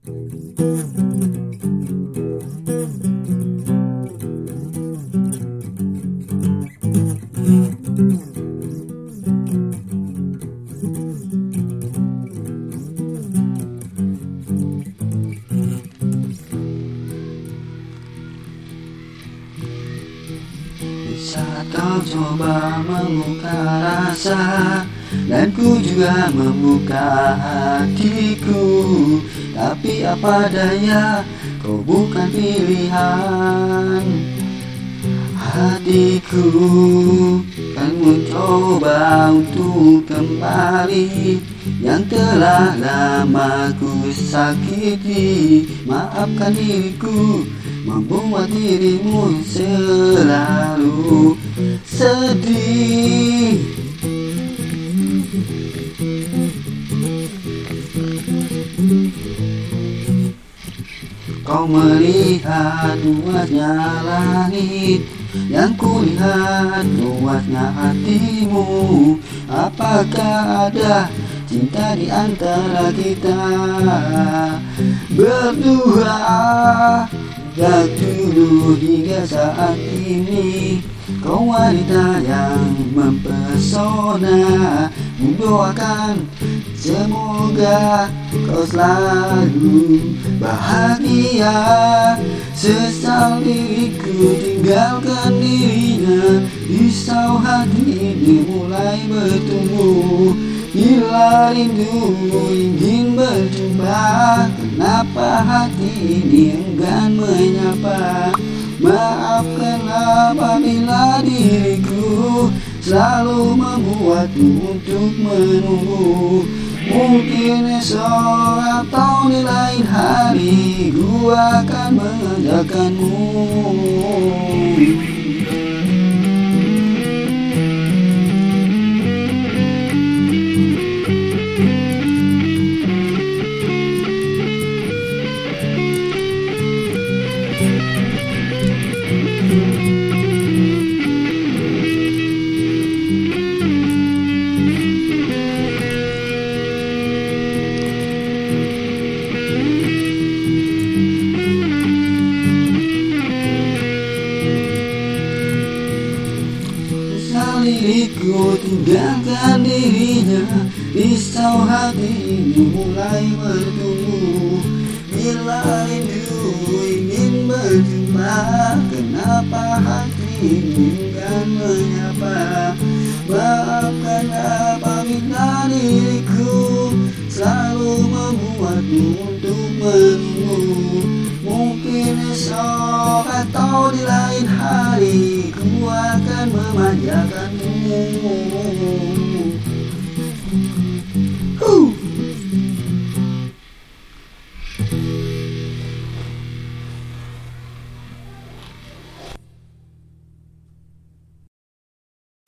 Saat kau coba membuka rasa Dan ku juga membuka hatiku. Tapi apa daya kau bukan pilihan. Hatiku kan mencoba untuk kembali. Yang telah lama ku sakiti Maafkan diriku Membuat dirimu selalu sedih Kau melihat luasnya langit Yang kulihat luasnya hatimu. Apakah ada cinta di antara kita? Berdua Sejak dulu hingga saat ini Kau wanita yang mempesona Mendoakan semoga kau selalu bahagia. Sesal diriku tinggalkan dirinya. Risau hati ini mulai bertumbuh. Bila rindu ingin berjumpa. Kenapa hati ini enggan menyapa? Maafkan apabila diriku Selalu membuatmu untuk menunggu Mungkin esok atau di lain hari Gua akan mengajakkanmu diriku tinggalkan dirinya. Risau hati ini mulai bertumbuh. Bila rindu ingin berjumpa Kenapa hati enggan menyapa? Maafkan apabila diriku? Selalu membuatmu untuk menunggu atau di lain hari Ku akan memanjakanmu